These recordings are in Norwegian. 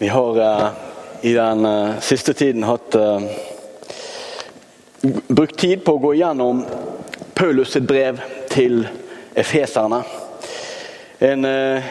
Vi har eh, i den eh, siste tiden hatt eh, brukt tid på å gå gjennom Paulus sitt brev til efeserne. En, eh,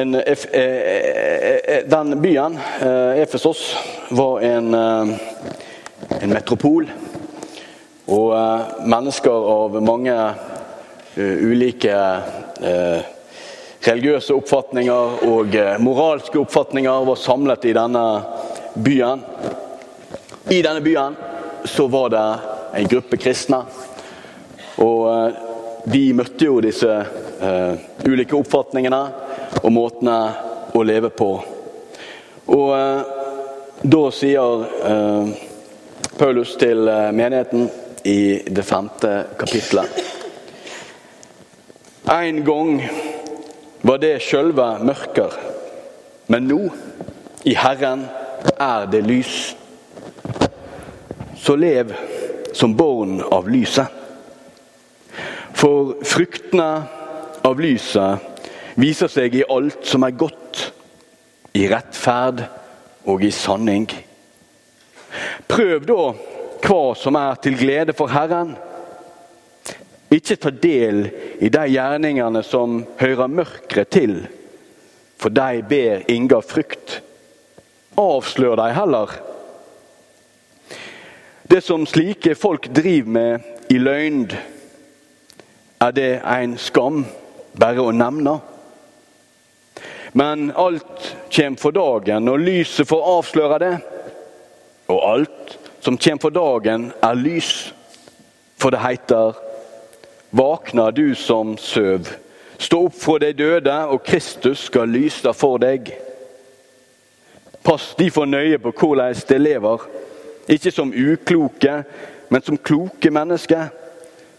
en, eh, eh, den byen, Efesos, var en, en metropol. Og mennesker av mange uh, ulike eh, religiøse oppfatninger og eh, moralske oppfatninger var samlet i denne byen. I denne byen så var det en gruppe kristne. Og eh, de møtte jo disse uh, ulike oppfatningene og måtene å leve på. Og uh, da sier uh, Paulus til menigheten i det femte kapitlet En gang var det sjølve mørker, men nå, i Herren, er det lys. Så lev som barn av lyset. For fruktene av lyset viser seg i alt som er godt, i rettferd og i sanning. Prøv da hva som er til glede for Herren. Ikke ta del i de gjerningene som hører mørket til, for de ber inga frukt. Avslør de heller. Det som slike folk driver med i løgn, er det en skam bare å nevne. Men alt kommer for dagen, og lyset får avsløre det. Og alt som kommer for dagen, er lys. For det heter Våkna du som søv. Stå opp fra de døde, og Kristus skal lyse for deg. Pass derfor nøye på hvordan de lever, ikke som ukloke, men som kloke mennesker,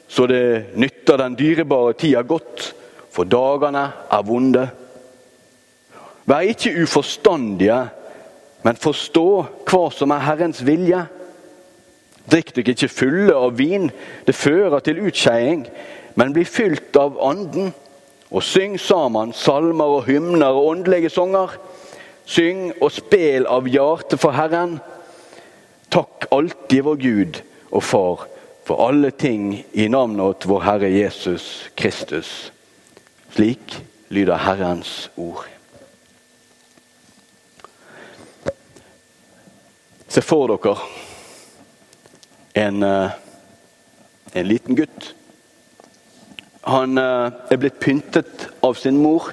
så det nytter den dyrebare tida godt, for dagene er vonde. Vær ikke uforstandige, men forstå hva som er Herrens vilje. Drikk dere ikke fulle av vin, det fører til utskeiing, men bli fylt av Anden. Og syng sammen salmer og hymner og åndelige sanger. Syng og spel av hjertet for Herren. Takk alltid vår Gud og Far for alle ting i navnet vår Herre Jesus Kristus. Slik lyder Herrens ord. Se for dere en, eh, en liten gutt. Han eh, er blitt pyntet av sin mor.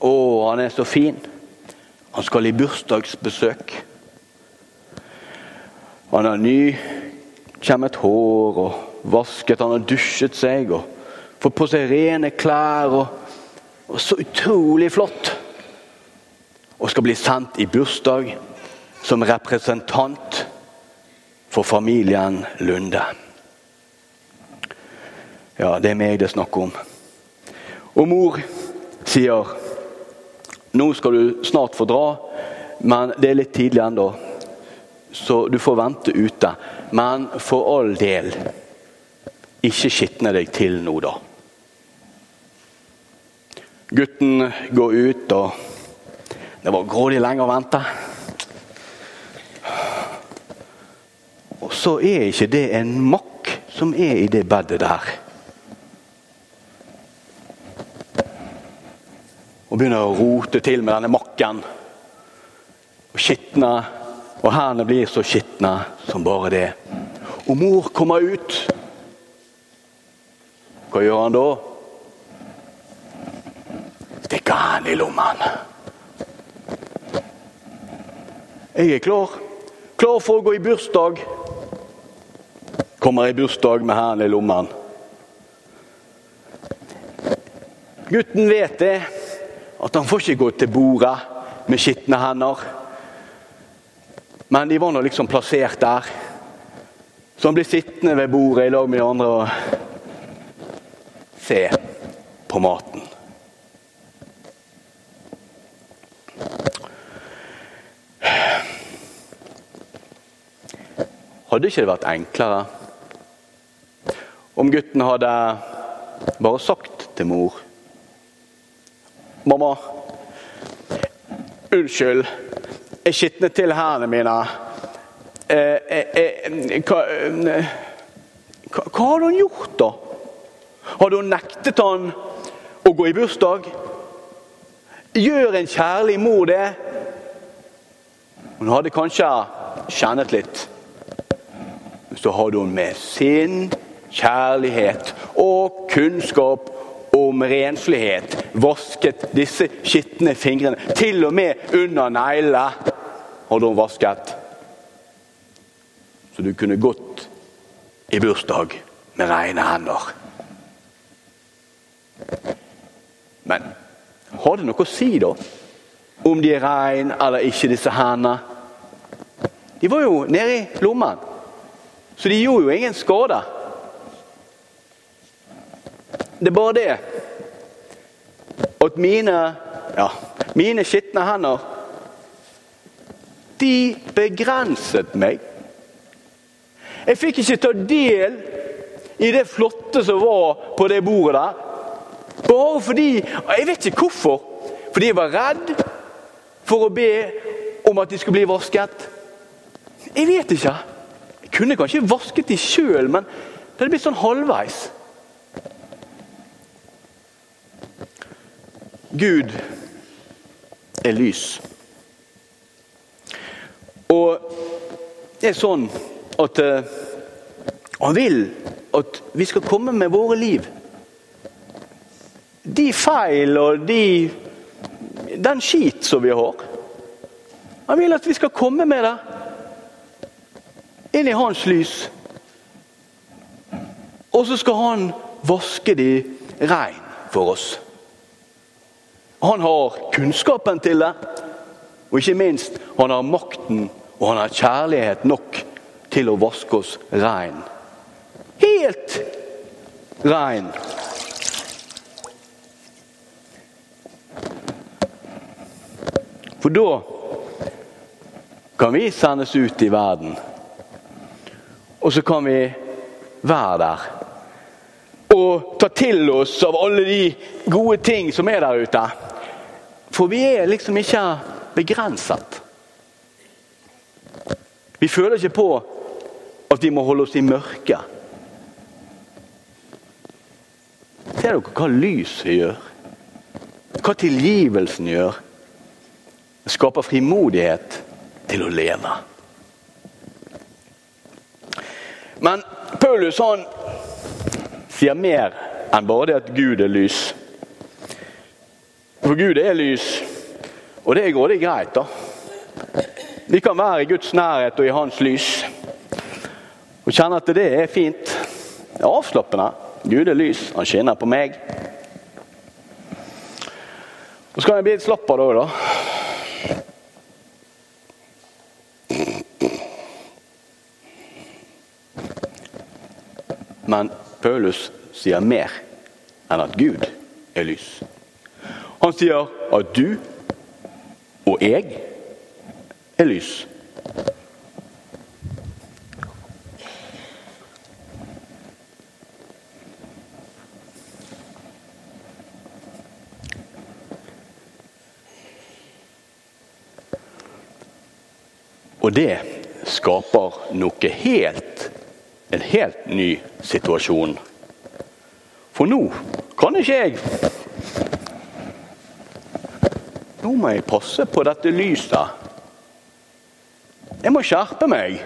Å, han er så fin. Han skal i bursdagsbesøk. Han har nykjemmet hår og vasket, han har dusjet seg og fått på seg rene klær. Og, og så utrolig flott! Og skal bli sendt i bursdag som representant for familien Lunde. Ja, det er meg det er snakk om. Og mor sier nå skal du snart få dra, men det er litt tidlig ennå. Så du får vente ute. Men for all del, ikke skitne deg til nå, da. Gutten går ut, og det var grådig lenge å vente. Og så er ikke det en makk som er i det bedet der. Og begynner å rote til med denne makken. Og skitne. Og hendene blir så skitne som bare det. Og mor kommer ut. Hva gjør han da? Stikker hendene i lommen. Jeg er klar. Klar for å gå i bursdag. Kommer i bursdag med hendene i lommen. Gutten vet det at han får ikke gå til bordet med skitne hender. Men de var nå liksom plassert der. Så han blir sittende ved bordet i lag med de andre og se på maten. Hadde ikke det vært enklere om gutten hadde bare sagt til mor Mamma, Unnskyld, jeg skitnet til hendene mine. Eh, eh, eh, hva, eh, hva, hva hadde hun gjort, da? Hadde hun nektet han å gå i bursdag? Gjør en kjærlig mor det? Hun hadde kanskje kjennet litt. Så hadde hun med sin kjærlighet og kunnskap om renslighet vasket disse skitne fingrene. Til og med under neglene hadde hun vasket. Så du kunne gått i bursdag med rene hender. Men har det noe å si, da? Om de er reine eller ikke, disse hendene? De var jo nede i lommen, så de gjorde jo ingen skade. Det er bare det at mine ja, mine skitne hender De begrenset meg. Jeg fikk ikke ta del i det flotte som var på det bordet der. Bare fordi Jeg vet ikke hvorfor. Fordi jeg var redd for å be om at de skulle bli vasket. Jeg vet ikke. Jeg kunne kanskje vasket de sjøl, men det hadde blitt sånn halvveis. Gud er lys. Og det er sånn at uh, han vil at vi skal komme med våre liv. De feil og de, den skit som vi har. Han vil at vi skal komme med det inn i hans lys. Og så skal han vaske de rein for oss. Han har kunnskapen til det, og ikke minst han har makten og han har kjærlighet nok til å vaske oss rein. Helt rein. For da kan vi sendes ut i verden. Og så kan vi være der. Og ta til oss av alle de gode ting som er der ute. For vi er liksom ikke begrenset. Vi føler ikke på at vi må holde oss i mørket. Ser dere hva lyset gjør? Hva tilgivelsen gjør? Det skaper frimodighet til å leve. Men Paulus han sier mer enn bare det at Gud er lys. For Gud er lys, og det går det greit, da. Vi kan være i Guds nærhet og i Hans lys. Og kjenne at det er fint. Det er avslappende. Gud er lys, han skinner på meg. Og så kan jeg bli litt slapp av det òg, da. Men Paulus sier mer enn at Gud er lys. Han sier at du og jeg er lys. Og det skaper noe helt En helt ny situasjon. For nå kan ikke jeg nå må jeg passe på dette lyset. Jeg må skjerpe meg.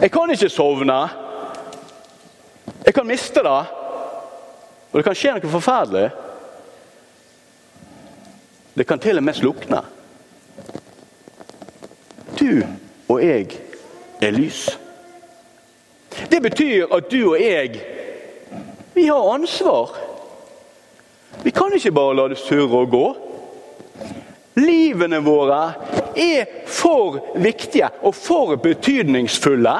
Jeg kan ikke sovne. Jeg kan miste det. Og det kan skje noe forferdelig. Det kan til og med slukne. Du og jeg er lys. Det betyr at du og jeg, vi har ansvar. Vi kan ikke bare la det surre og gå. Livene våre er for viktige og for betydningsfulle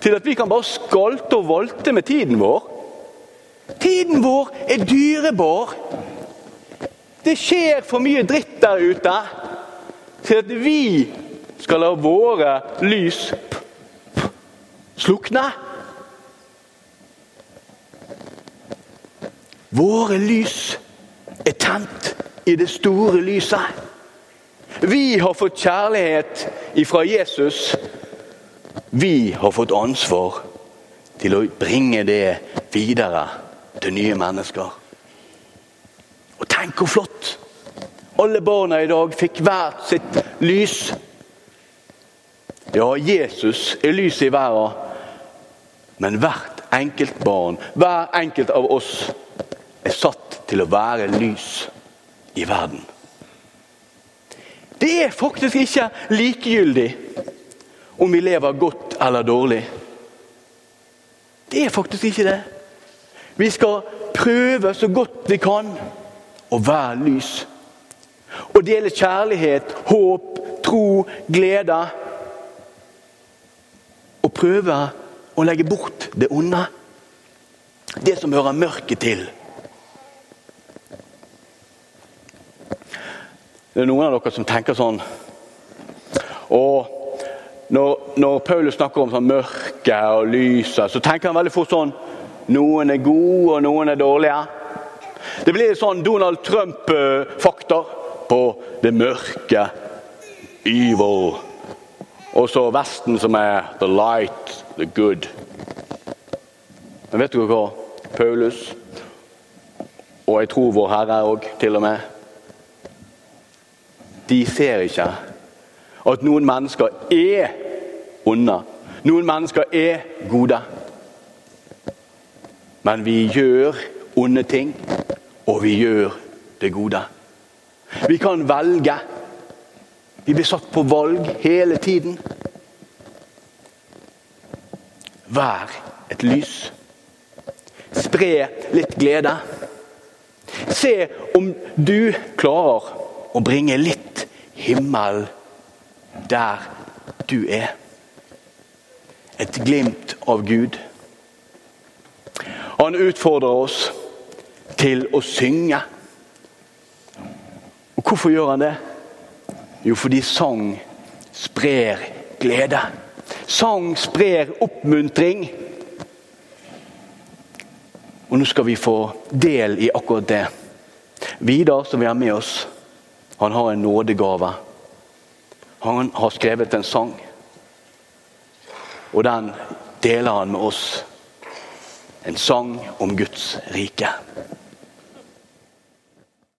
til at vi kan bare skalte og valte med tiden vår. Tiden vår er dyrebar. Det skjer for mye dritt der ute til at vi skal la våre lys slukne. Våre lys er tent i det store lyset. Vi har fått kjærlighet ifra Jesus. Vi har fått ansvar til å bringe det videre til nye mennesker. Og tenk hvor flott! Alle barna i dag fikk hvert sitt lys. Ja, Jesus er lyset i verden, men hvert enkelt barn, hver enkelt av oss, er satt til å være lys i verden. Det er faktisk ikke likegyldig om vi lever godt eller dårlig. Det er faktisk ikke det. Vi skal prøve så godt vi kan å være lys. Å dele kjærlighet, håp, tro, glede. Og prøve å legge bort det onde. Det som hører mørket til. Det er noen av dere som tenker sånn og når, når Paulus snakker om sånn mørke og lyset, så tenker han veldig fort sånn Noen er gode, og noen er dårlige. Det blir sånn Donald Trump-faktor på det mørke. Evil. Og så Vesten som er the light, the good. Men vet du hva? Paulus, og jeg tror vår Herre òg, til og med de ser ikke at noen mennesker er onde. Noen mennesker er gode. Men vi gjør onde ting, og vi gjør det gode. Vi kan velge. Vi blir satt på valg hele tiden. Vær et lys. Spre litt glede. Se om du klarer å bringe litt himmel der du er. Et glimt av Gud. Han utfordrer oss til å synge. Og Hvorfor gjør han det? Jo, fordi sang sprer glede. Sang sprer oppmuntring. Og nå skal vi få del i akkurat det. Vidar, som vi har med oss, han har en nådegave. Han har skrevet en sang. Og den deler han med oss. En sang om Guds rike.